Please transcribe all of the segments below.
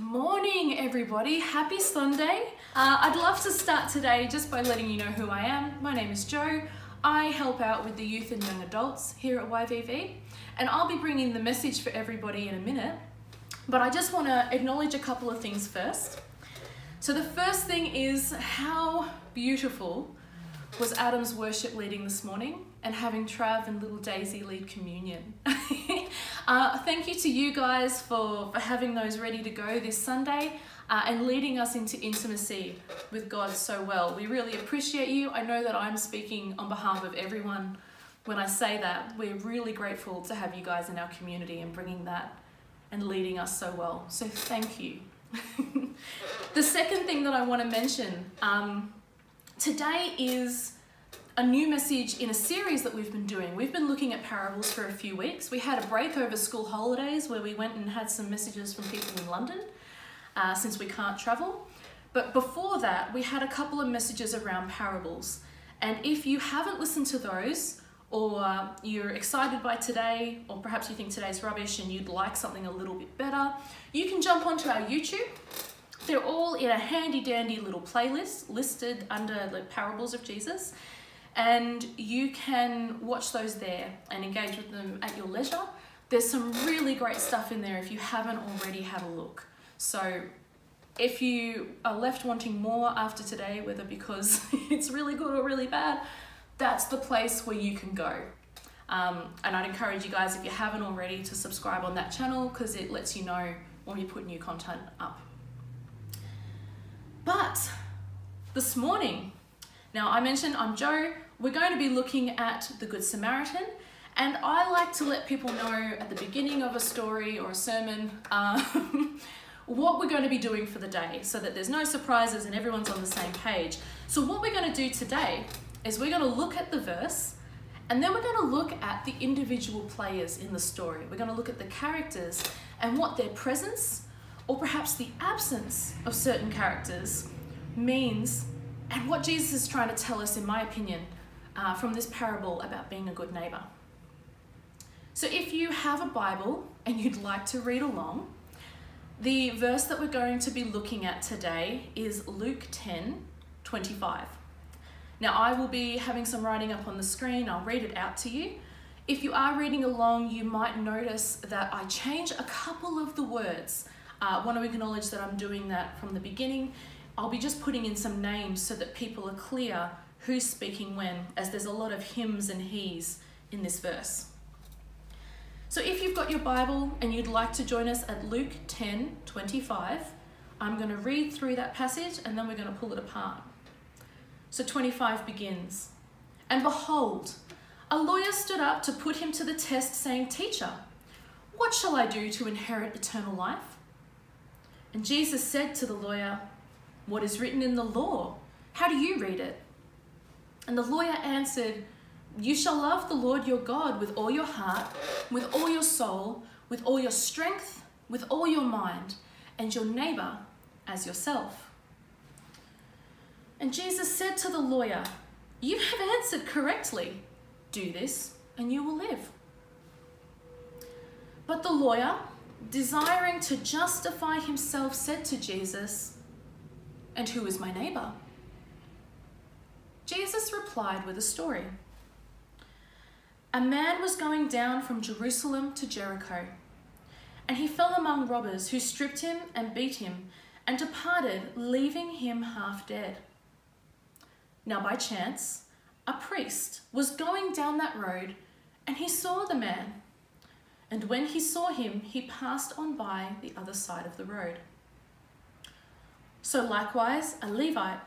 morning, everybody. Happy Sunday. Uh, I'd love to start today just by letting you know who I am. My name is joe I help out with the youth and young adults here at YVV, and I'll be bringing the message for everybody in a minute. But I just want to acknowledge a couple of things first. So, the first thing is how beautiful was Adam's worship leading this morning and having Trav and little Daisy lead communion. uh, thank you to you guys for, for having those ready to go this Sunday uh, and leading us into intimacy with God so well. We really appreciate you. I know that I'm speaking on behalf of everyone when I say that. We're really grateful to have you guys in our community and bringing that and leading us so well. So thank you. the second thing that I want to mention um, today is a new message in a series that we've been doing. We've been looking at parables for a few weeks. We had a break over school holidays where we went and had some messages from people in London uh, since we can't travel. But before that, we had a couple of messages around parables. And if you haven't listened to those, or you're excited by today, or perhaps you think today's rubbish and you'd like something a little bit better, you can jump onto our YouTube. They're all in a handy dandy little playlist listed under the parables of Jesus and you can watch those there and engage with them at your leisure. There's some really great stuff in there if you haven't already had a look. So if you are left wanting more after today, whether because it's really good or really bad, that's the place where you can go. Um, and I'd encourage you guys, if you haven't already, to subscribe on that channel because it lets you know when we put new content up. But this morning, now, I mentioned I'm Joe. We're going to be looking at the Good Samaritan, and I like to let people know at the beginning of a story or a sermon um, what we're going to be doing for the day so that there's no surprises and everyone's on the same page. So, what we're going to do today is we're going to look at the verse and then we're going to look at the individual players in the story. We're going to look at the characters and what their presence or perhaps the absence of certain characters means and what Jesus is trying to tell us, in my opinion, uh, from this parable about being a good neighbor. So if you have a Bible and you'd like to read along, the verse that we're going to be looking at today is Luke 10 25. Now, I will be having some writing up on the screen, I'll read it out to you. If you are reading along, you might notice that I change a couple of the words. Uh, I want to acknowledge that I'm doing that from the beginning I'll be just putting in some names so that people are clear who's speaking when, as there's a lot of hims and he's in this verse. So if you've got your Bible and you'd like to join us at Luke 10 25, I'm going to read through that passage and then we're going to pull it apart. So 25 begins And behold, a lawyer stood up to put him to the test, saying, Teacher, what shall I do to inherit eternal life? And Jesus said to the lawyer, what is written in the law? How do you read it? And the lawyer answered, You shall love the Lord your God with all your heart, with all your soul, with all your strength, with all your mind, and your neighbor as yourself. And Jesus said to the lawyer, You have answered correctly. Do this, and you will live. But the lawyer, desiring to justify himself, said to Jesus, and who is my neighbor? Jesus replied with a story. A man was going down from Jerusalem to Jericho, and he fell among robbers who stripped him and beat him and departed, leaving him half dead. Now, by chance, a priest was going down that road and he saw the man. And when he saw him, he passed on by the other side of the road. So likewise, a Levite,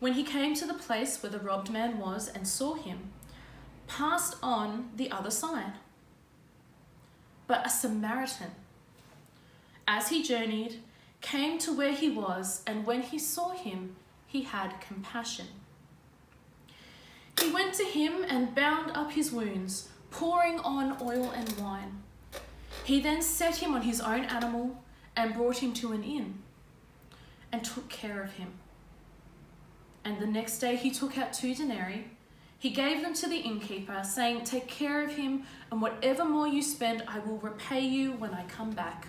when he came to the place where the robbed man was and saw him, passed on the other side. But a Samaritan, as he journeyed, came to where he was, and when he saw him, he had compassion. He went to him and bound up his wounds, pouring on oil and wine. He then set him on his own animal and brought him to an inn and took care of him. And the next day he took out two denarii. He gave them to the innkeeper, saying, Take care of him, and whatever more you spend, I will repay you when I come back.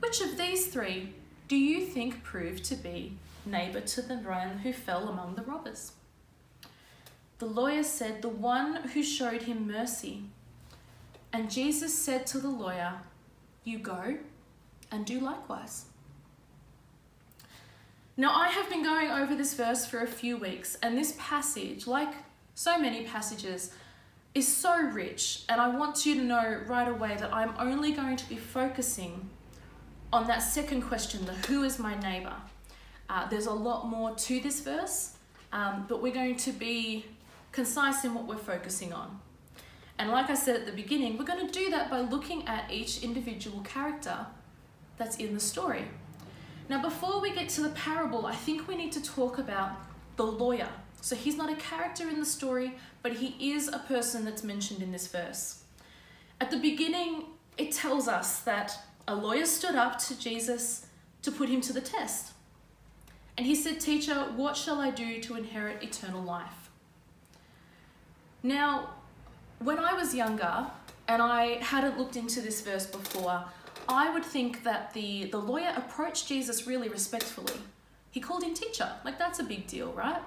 Which of these three do you think proved to be neighbour to the man who fell among the robbers? The lawyer said, The one who showed him mercy. And Jesus said to the lawyer, You go and do likewise. Now, I have been going over this verse for a few weeks, and this passage, like so many passages, is so rich. And I want you to know right away that I'm only going to be focusing on that second question the who is my neighbor. Uh, there's a lot more to this verse, um, but we're going to be concise in what we're focusing on. And like I said at the beginning, we're going to do that by looking at each individual character that's in the story. Now, before we get to the parable, I think we need to talk about the lawyer. So he's not a character in the story, but he is a person that's mentioned in this verse. At the beginning, it tells us that a lawyer stood up to Jesus to put him to the test. And he said, Teacher, what shall I do to inherit eternal life? Now, when I was younger and I hadn't looked into this verse before, I would think that the, the lawyer approached Jesus really respectfully. He called him teacher, like that's a big deal, right?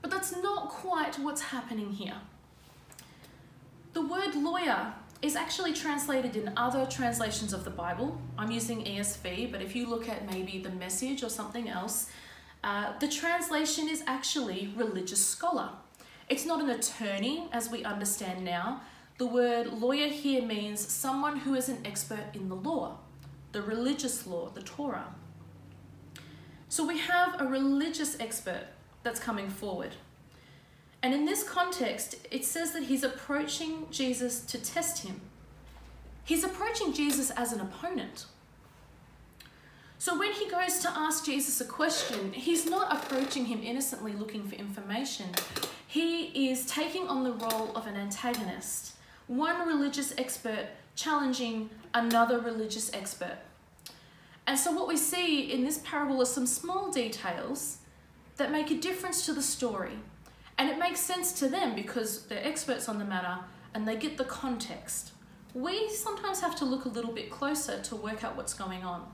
But that's not quite what's happening here. The word lawyer is actually translated in other translations of the Bible. I'm using ESV, but if you look at maybe the message or something else, uh, the translation is actually religious scholar. It's not an attorney as we understand now. The word lawyer here means someone who is an expert in the law, the religious law, the Torah. So we have a religious expert that's coming forward. And in this context, it says that he's approaching Jesus to test him. He's approaching Jesus as an opponent. So when he goes to ask Jesus a question, he's not approaching him innocently looking for information. He is taking on the role of an antagonist, one religious expert challenging another religious expert. And so what we see in this parable are some small details that make a difference to the story. And it makes sense to them because they're experts on the matter and they get the context. We sometimes have to look a little bit closer to work out what's going on.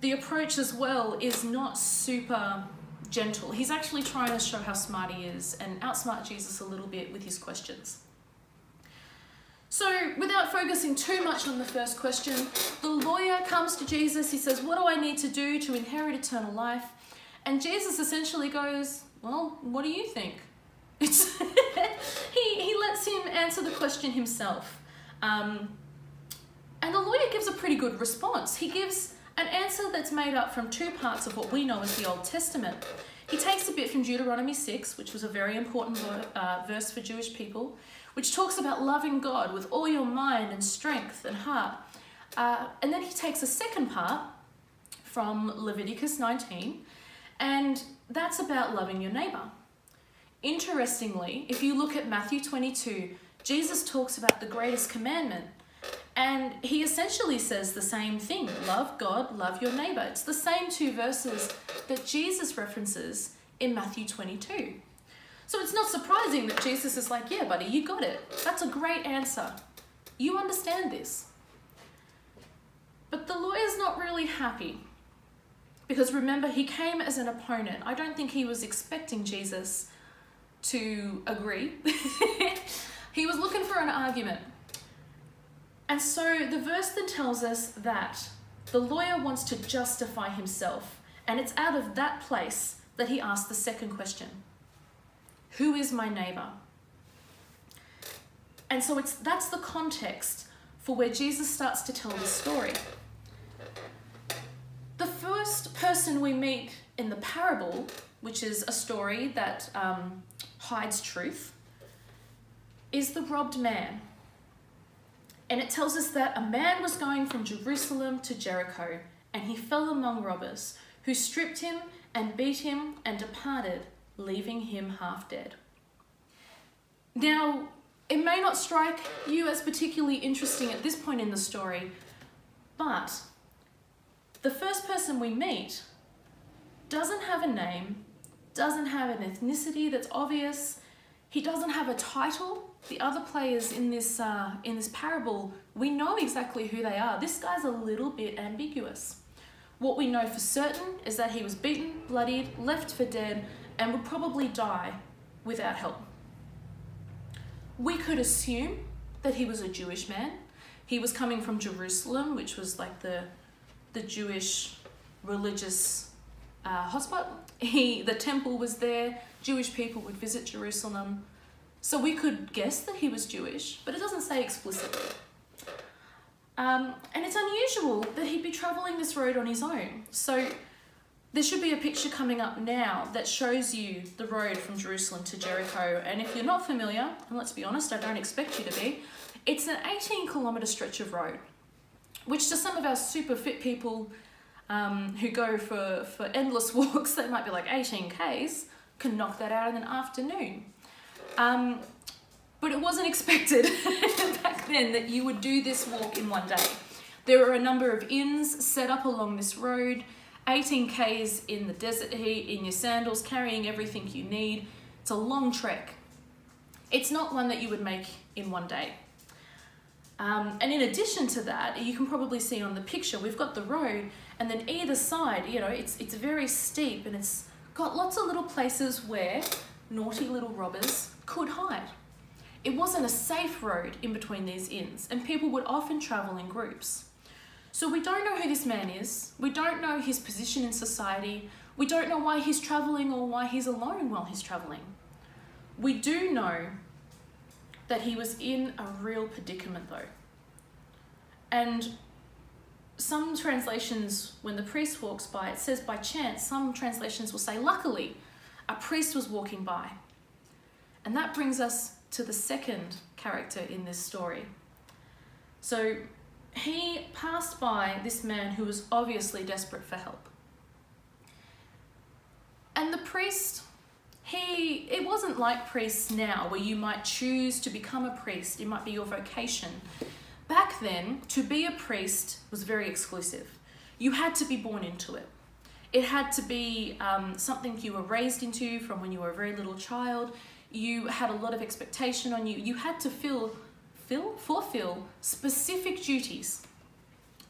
The approach as well is not super gentle. He's actually trying to show how smart he is and outsmart Jesus a little bit with his questions. So, without focusing too much on the first question, the lawyer comes to Jesus. He says, What do I need to do to inherit eternal life? And Jesus essentially goes, Well, what do you think? It's he, he lets him answer the question himself. Um, and the lawyer gives a pretty good response. He gives an answer that's made up from two parts of what we know as the Old Testament. He takes a bit from Deuteronomy 6, which was a very important uh, verse for Jewish people, which talks about loving God with all your mind and strength and heart. Uh, and then he takes a second part from Leviticus 19, and that's about loving your neighbour. Interestingly, if you look at Matthew 22, Jesus talks about the greatest commandment, and he essentially says the same thing love God, love your neighbor. It's the same two verses that Jesus references in Matthew 22. So it's not surprising that Jesus is like, yeah, buddy, you got it. That's a great answer. You understand this. But the lawyer's not really happy. Because remember, he came as an opponent. I don't think he was expecting Jesus to agree. he was looking for an argument. And so the verse then tells us that the lawyer wants to justify himself, and it's out of that place that he asks the second question Who is my neighbor? And so it's that's the context for where Jesus starts to tell the story. The first person we meet in the parable, which is a story that um, hides truth, is the robbed man. And it tells us that a man was going from Jerusalem to Jericho, and he fell among robbers, who stripped him and beat him and departed, leaving him half dead. Now, it may not strike you as particularly interesting at this point in the story, but the first person we meet doesn't have a name, doesn't have an ethnicity that's obvious, he doesn't have a title, the other players in this uh, in this parable, we know exactly who they are. This guy's a little bit ambiguous. What we know for certain is that he was beaten, bloodied, left for dead, and would probably die without help. We could assume that he was a Jewish man. He was coming from Jerusalem, which was like the the Jewish religious uh, hotspot. He the temple was there. Jewish people would visit Jerusalem. So we could guess that he was Jewish, but it doesn't say explicitly. Um, and it's unusual that he'd be travelling this road on his own. So there should be a picture coming up now that shows you the road from Jerusalem to Jericho. And if you're not familiar, and let's be honest, I don't expect you to be, it's an 18 kilometre stretch of road, which to some of our super fit people um, who go for, for endless walks, that might be like 18 Ks, can knock that out in an afternoon. Um, but it wasn't expected back then that you would do this walk in one day. There are a number of inns set up along this road, 18 Ks in the desert heat, in your sandals, carrying everything you need. It's a long trek. It's not one that you would make in one day. Um, and in addition to that, you can probably see on the picture, we've got the road and then either side, you know, it's, it's very steep and it's got lots of little places where naughty little robbers could hide. It wasn't a safe road in between these inns, and people would often travel in groups. So we don't know who this man is, we don't know his position in society, we don't know why he's travelling or why he's alone while he's travelling. We do know that he was in a real predicament though. And some translations, when the priest walks by, it says by chance. Some translations will say luckily, a priest was walking by. And that brings us to the second character in this story. So he passed by this man who was obviously desperate for help. And the priest, he, it wasn't like priests now where you might choose to become a priest, it might be your vocation. Back then, to be a priest was very exclusive. You had to be born into it. It had to be um, something you were raised into from when you were a very little child. You had a lot of expectation on you. You had to fill, fill, fulfill specific duties.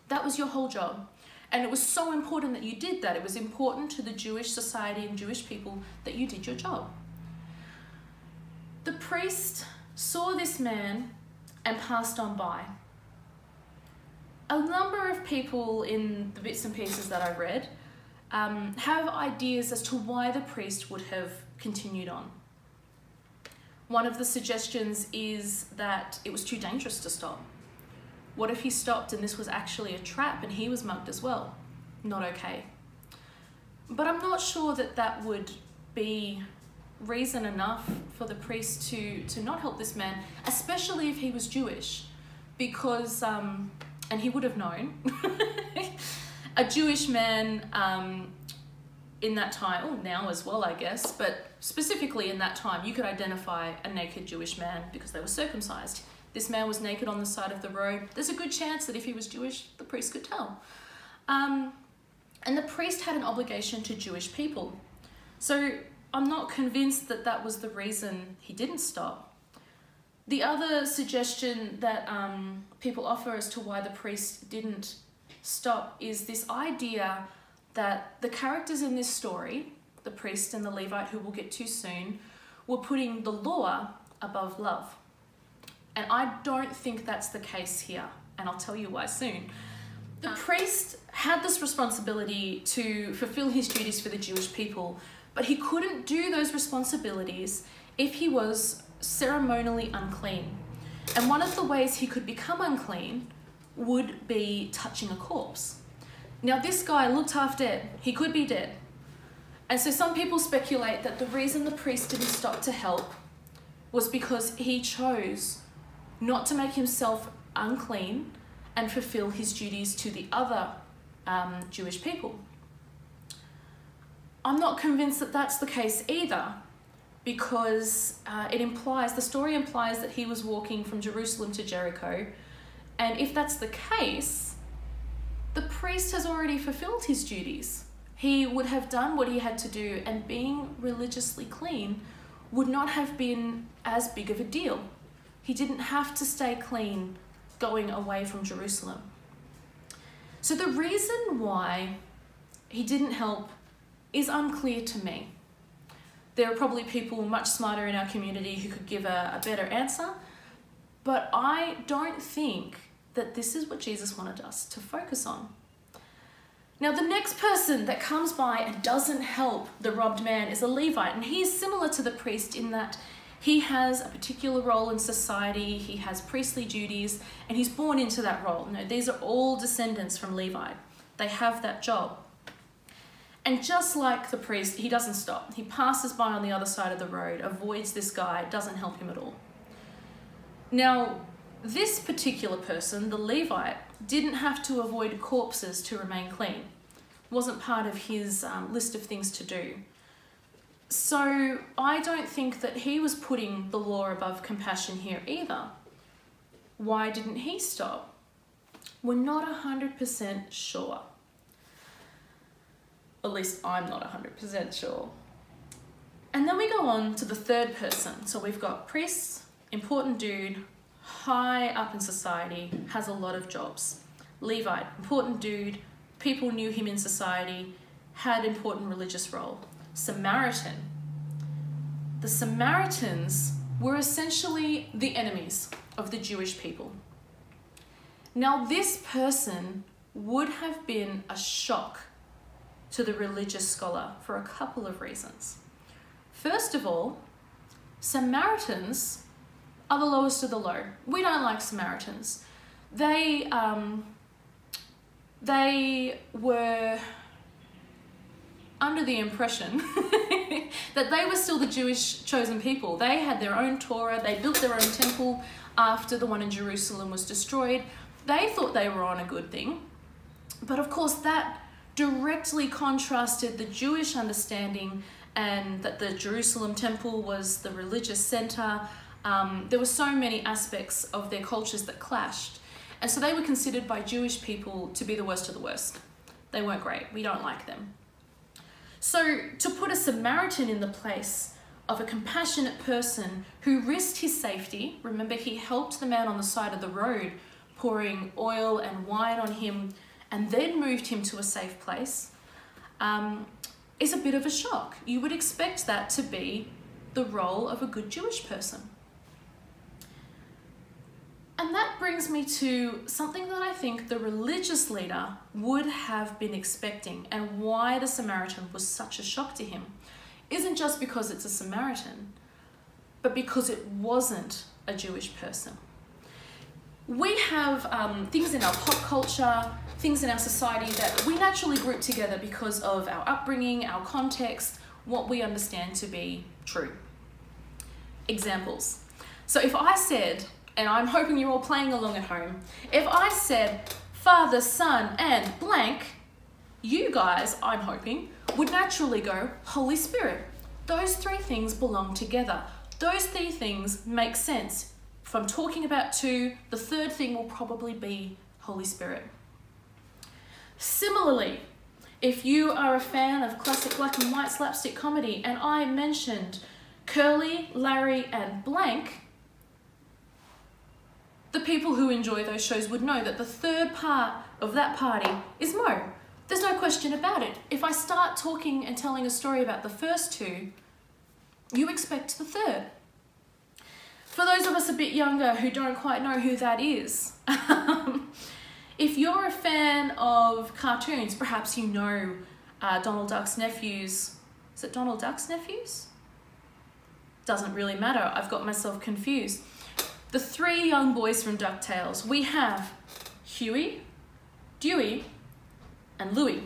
That was your whole job. And it was so important that you did that. It was important to the Jewish society and Jewish people that you did your job. The priest saw this man and passed on by. A number of people in the bits and pieces that I read um, have ideas as to why the priest would have continued on. One of the suggestions is that it was too dangerous to stop. What if he stopped and this was actually a trap and he was mugged as well? Not okay. But I'm not sure that that would be reason enough for the priest to, to not help this man, especially if he was Jewish, because, um, and he would have known, a Jewish man um, in that time, or now as well, I guess, but specifically in that time, you could identify a naked Jewish man because they were circumcised. This man was naked on the side of the road. There's a good chance that if he was Jewish, the priest could tell. Um, and the priest had an obligation to Jewish people. So I'm not convinced that that was the reason he didn't stop. The other suggestion that um, people offer as to why the priest didn't stop is this idea that the characters in this story, the priest and the Levite, who we'll get to soon, were putting the law above love. And I don't think that's the case here, and I'll tell you why soon. The ah. priest had this responsibility to fulfill his duties for the Jewish people, but he couldn't do those responsibilities if he was ceremonially unclean. And one of the ways he could become unclean would be touching a corpse. Now, this guy looked half dead. He could be dead. And so some people speculate that the reason the priest didn't stop to help was because he chose not to make himself unclean and fulfill his duties to the other um, Jewish people. I'm not convinced that that's the case either because uh, it implies, the story implies that he was walking from Jerusalem to Jericho and if that's the case, the priest has already fulfilled his duties. He would have done what he had to do, and being religiously clean would not have been as big of a deal. He didn't have to stay clean going away from Jerusalem. So the reason why he didn't help is unclear to me. There are probably people much smarter in our community who could give a, a better answer, but I don't think that this is what Jesus wanted us to focus on. Now, the next person that comes by and doesn't help the robbed man is a Levite, and he is similar to the priest in that he has a particular role in society, he has priestly duties, and he's born into that role. No, these are all descendants from Levi. They have that job. And just like the priest, he doesn't stop. He passes by on the other side of the road, avoids this guy, doesn't help him at all. Now, this particular person, the Levite, didn't have to avoid corpses to remain clean. It Wasn't part of his um, list of things to do. So I don't think that he was putting the law above compassion here either. Why didn't he stop? We're not 100% sure. At least I'm not 100% sure. And then we go on to the third person. So we've got priests, important dude, high up in society, has a lot of jobs. Levite, important dude, people knew him in society, had important religious role. Samaritan. The Samaritans were essentially the enemies of the Jewish people. Now, this person would have been a shock to the religious scholar for a couple of reasons. First of all, Samaritans are the lowest of the low. We don't like Samaritans. They, um, they were under the impression that they were still the Jewish chosen people. They had their own Torah, they built their own temple after the one in Jerusalem was destroyed. They thought they were on a good thing. But of course, that directly contrasted the Jewish understanding and that the Jerusalem temple was the religious center um, there were so many aspects of their cultures that clashed. And so they were considered by Jewish people to be the worst of the worst. They weren't great. We don't like them. So to put a Samaritan in the place of a compassionate person who risked his safety, remember he helped the man on the side of the road, pouring oil and wine on him, and then moved him to a safe place, um, is a bit of a shock. You would expect that to be the role of a good Jewish person. And that brings me to something that I think the religious leader would have been expecting and why the Samaritan was such a shock to him. Isn't just because it's a Samaritan, but because it wasn't a Jewish person. We have um, things in our pop culture, things in our society that we naturally group together because of our upbringing, our context, what we understand to be true. Examples. So if I said, and I'm hoping you're all playing along at home, if I said Father, Son, and blank, you guys, I'm hoping, would naturally go Holy Spirit. Those three things belong together. Those three things make sense. If I'm talking about two, the third thing will probably be Holy Spirit. Similarly, if you are a fan of classic black and white slapstick comedy and I mentioned Curly, Larry, and blank, the people who enjoy those shows would know that the third part of that party is Moe. There's no question about it. If I start talking and telling a story about the first two, you expect the third. For those of us a bit younger who don't quite know who that is, if you're a fan of cartoons, perhaps you know uh, Donald Duck's nephews. Is it Donald Duck's nephews? Doesn't really matter. I've got myself confused the three young boys from DuckTales, we have Huey, Dewey, and Louie.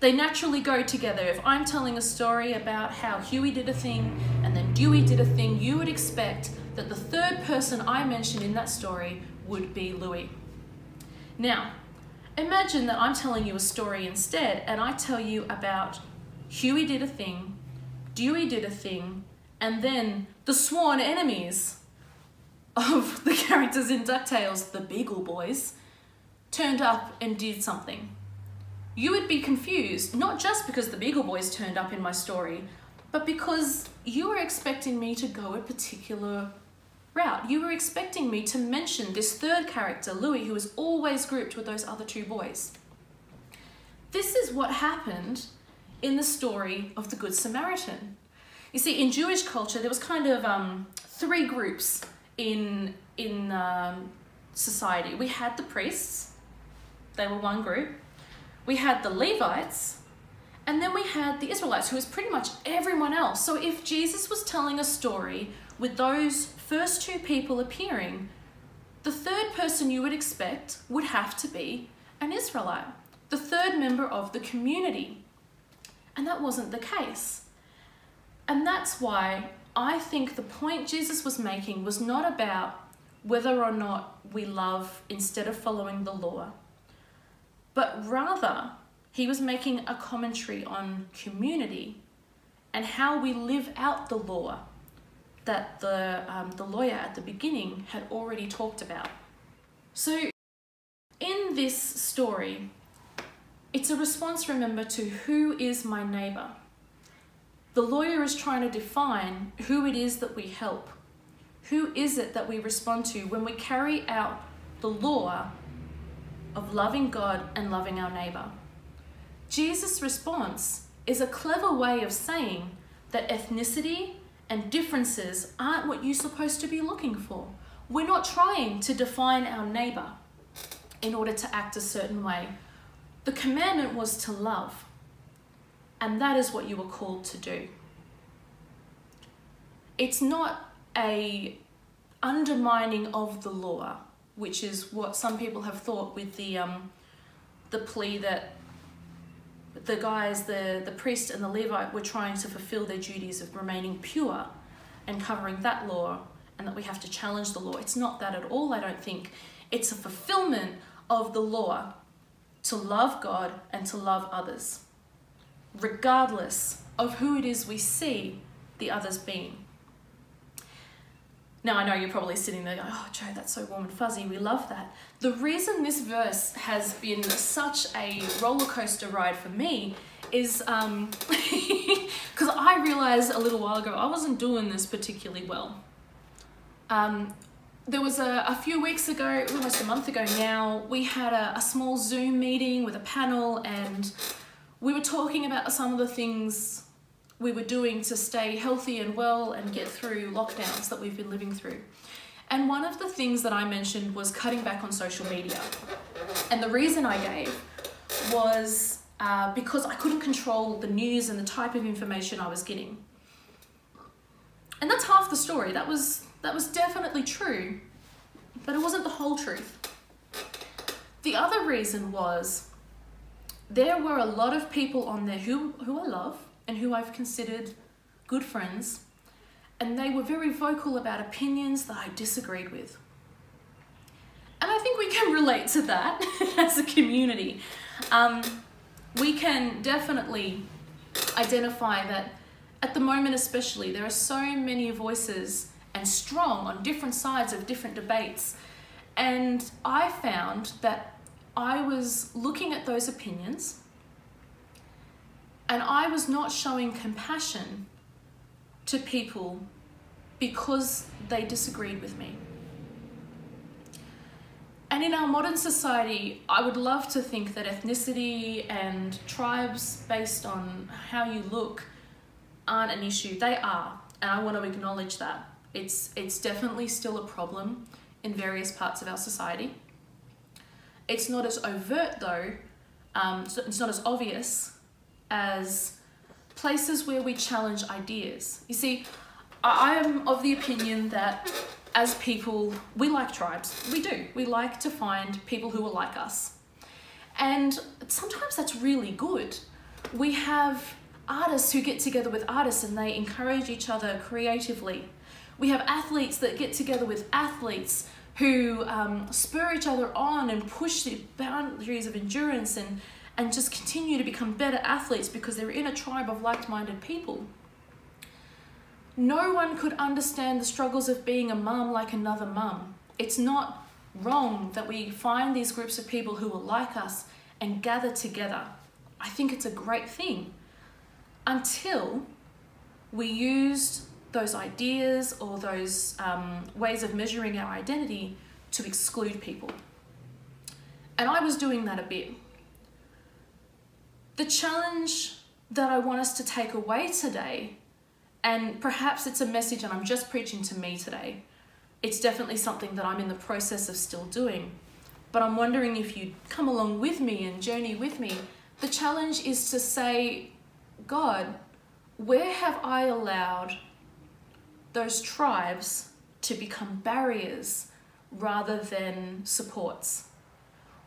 They naturally go together. If I'm telling a story about how Huey did a thing and then Dewey did a thing, you would expect that the third person I mentioned in that story would be Louie. Now, imagine that I'm telling you a story instead and I tell you about Huey did a thing, Dewey did a thing, and then the sworn enemies of the characters in DuckTales, the Beagle Boys, turned up and did something. You would be confused, not just because the Beagle Boys turned up in my story, but because you were expecting me to go a particular route. You were expecting me to mention this third character, Louie, who was always grouped with those other two boys. This is what happened in the story of the Good Samaritan. You see, in Jewish culture, there was kind of um, three groups in, in um, society. We had the priests, they were one group. We had the Levites, and then we had the Israelites, who was pretty much everyone else. So if Jesus was telling a story with those first two people appearing, the third person you would expect would have to be an Israelite, the third member of the community. And that wasn't the case. And that's why I think the point Jesus was making was not about whether or not we love instead of following the law, but rather he was making a commentary on community and how we live out the law that the, um, the lawyer at the beginning had already talked about. So, in this story, it's a response, remember, to who is my neighbour. The lawyer is trying to define who it is that we help. Who is it that we respond to when we carry out the law of loving God and loving our neighbour? Jesus' response is a clever way of saying that ethnicity and differences aren't what you're supposed to be looking for. We're not trying to define our neighbour in order to act a certain way. The commandment was to love, and that is what you were called to do. It's not a undermining of the law, which is what some people have thought with the um, the plea that the guys, the, the priest and the Levite, were trying to fulfill their duties of remaining pure and covering that law, and that we have to challenge the law. It's not that at all, I don't think. It's a fulfillment of the law to love God and to love others, regardless of who it is we see the others being. Now, I know you're probably sitting there going, oh, Joe, that's so warm and fuzzy. We love that. The reason this verse has been such a roller coaster ride for me is because um, I realized a little while ago I wasn't doing this particularly well. Um, there was a, a, few weeks ago, almost a month ago now, we had a, a small Zoom meeting with a panel and we were talking about some of the things we were doing to stay healthy and well and get through lockdowns that we've been living through. And one of the things that I mentioned was cutting back on social media. And the reason I gave was uh, because I couldn't control the news and the type of information I was getting. And that's half the story. That was, that was definitely true, but it wasn't the whole truth. The other reason was there were a lot of people on there who, who I love, and who I've considered good friends, and they were very vocal about opinions that I disagreed with. And I think we can relate to that as a community. Um, we can definitely identify that at the moment especially, there are so many voices and strong on different sides of different debates. And I found that I was looking at those opinions and I was not showing compassion to people because they disagreed with me. And in our modern society, I would love to think that ethnicity and tribes based on how you look aren't an issue. They are, and I want to acknowledge that. It's, it's definitely still a problem in various parts of our society. It's not as overt though, um, it's not as obvious as places where we challenge ideas. You see, I am of the opinion that as people, we like tribes. We do. We like to find people who are like us. And sometimes that's really good. We have artists who get together with artists and they encourage each other creatively. We have athletes that get together with athletes who um, spur each other on and push the boundaries of endurance and and just continue to become better athletes because they're in a tribe of like minded people. No one could understand the struggles of being a mum like another mum. It's not wrong that we find these groups of people who are like us and gather together. I think it's a great thing until we used those ideas or those um, ways of measuring our identity to exclude people. And I was doing that a bit. The challenge that I want us to take away today, and perhaps it's a message and I'm just preaching to me today, it's definitely something that I'm in the process of still doing. But I'm wondering if you'd come along with me and journey with me. The challenge is to say, God, where have I allowed those tribes to become barriers rather than supports?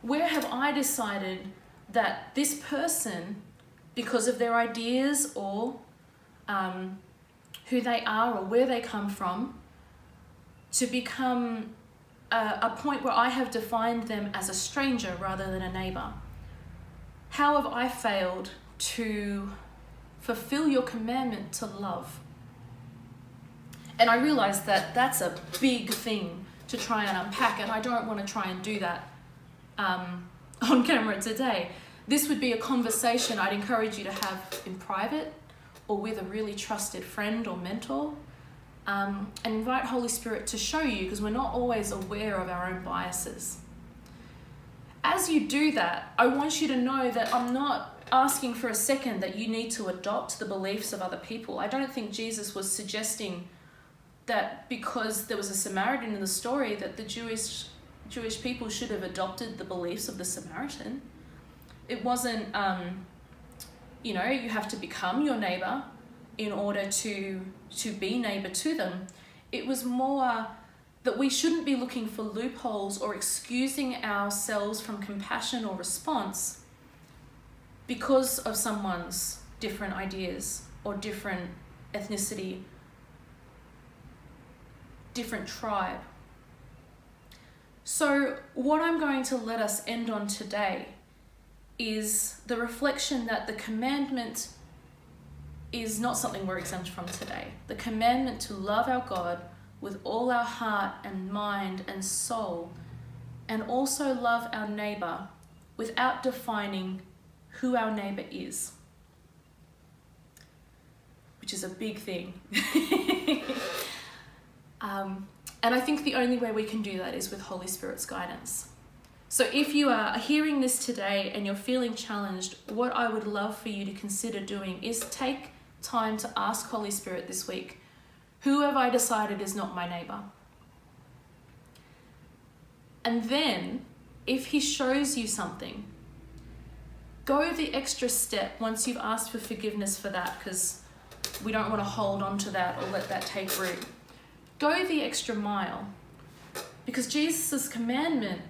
Where have I decided that this person, because of their ideas or um, who they are or where they come from, to become a, a point where I have defined them as a stranger rather than a neighbor? How have I failed to fulfill your commandment to love? And I realize that that's a big thing to try and unpack, and I don't want to try and do that um, on camera today. This would be a conversation I'd encourage you to have in private or with a really trusted friend or mentor. Um, and invite Holy Spirit to show you because we're not always aware of our own biases. As you do that, I want you to know that I'm not asking for a second that you need to adopt the beliefs of other people. I don't think Jesus was suggesting that because there was a Samaritan in the story that the Jewish Jewish people should have adopted the beliefs of the Samaritan. It wasn't, um, you know, you have to become your neighbor in order to to be neighbor to them. It was more that we shouldn't be looking for loopholes or excusing ourselves from compassion or response because of someone's different ideas or different ethnicity, different tribe. So, what I'm going to let us end on today is the reflection that the commandment is not something we're exempt from today. The commandment to love our God with all our heart and mind and soul, and also love our neighbor without defining who our neighbor is, which is a big thing. um, and I think the only way we can do that is with Holy Spirit's guidance. So if you are hearing this today and you're feeling challenged, what I would love for you to consider doing is take time to ask Holy Spirit this week, who have I decided is not my neighbor? And then, if he shows you something, go the extra step once you've asked for forgiveness for that, because we don't want to hold on to that or let that take root. Go the extra mile, because Jesus' commandment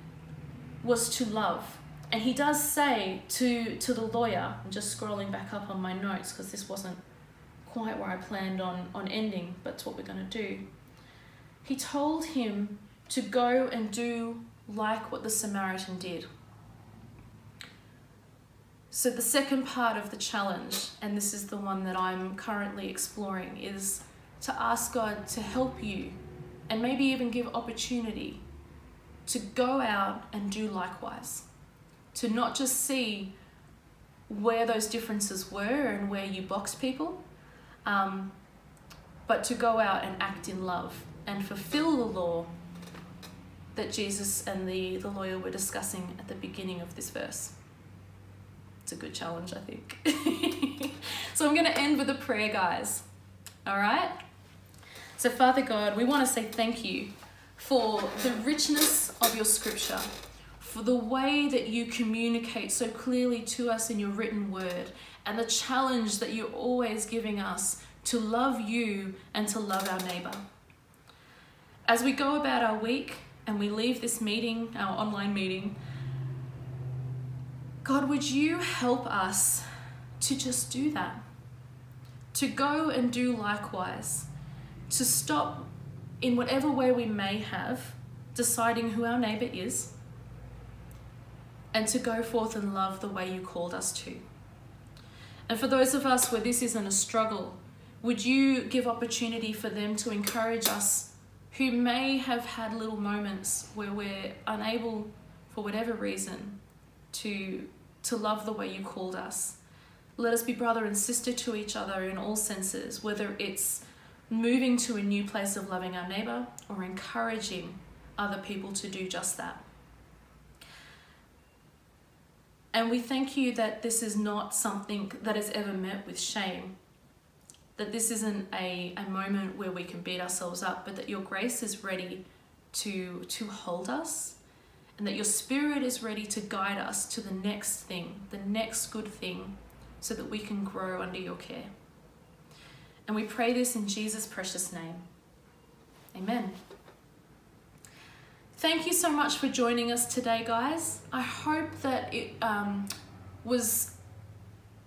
was to love. And he does say to, to the lawyer, I'm just scrolling back up on my notes because this wasn't quite where I planned on, on ending, but it's what we're going to do. He told him to go and do like what the Samaritan did. So, the second part of the challenge, and this is the one that I'm currently exploring, is to ask God to help you and maybe even give opportunity to go out and do likewise. To not just see where those differences were and where you box people, um, but to go out and act in love and fulfill the law that Jesus and the, the lawyer were discussing at the beginning of this verse. It's a good challenge, I think. so I'm going to end with a prayer, guys. All right? So, Father God, we want to say thank you for the richness of your scripture, for the way that you communicate so clearly to us in your written word, and the challenge that you're always giving us to love you and to love our neighbor. As we go about our week and we leave this meeting, our online meeting, God, would you help us to just do that? To go and do likewise, to stop in whatever way we may have deciding who our neighbor is, and to go forth and love the way you called us to. And for those of us where this isn't a struggle, would you give opportunity for them to encourage us who may have had little moments where we're unable, for whatever reason, to, to love the way you called us? Let us be brother and sister to each other in all senses, whether it's moving to a new place of loving our neighbor, or encouraging other people to do just that. And we thank you that this is not something that is ever met with shame. That this isn't a, a moment where we can beat ourselves up, but that your grace is ready to, to hold us and that your spirit is ready to guide us to the next thing, the next good thing, so that we can grow under your care. And we pray this in Jesus' precious name. Amen. Thank you so much for joining us today, guys. I hope that it um, was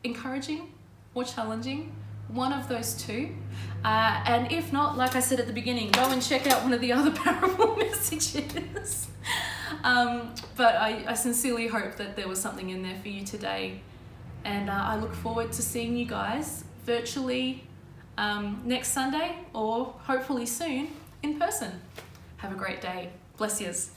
encouraging or challenging, one of those two. Uh, and if not, like I said at the beginning, go and check out one of the other parable messages. um, but I, I, sincerely hope that there was something in there for you today. And uh, I look forward to seeing you guys virtually um, next Sunday or hopefully soon in person. Have a great day. Bless yous.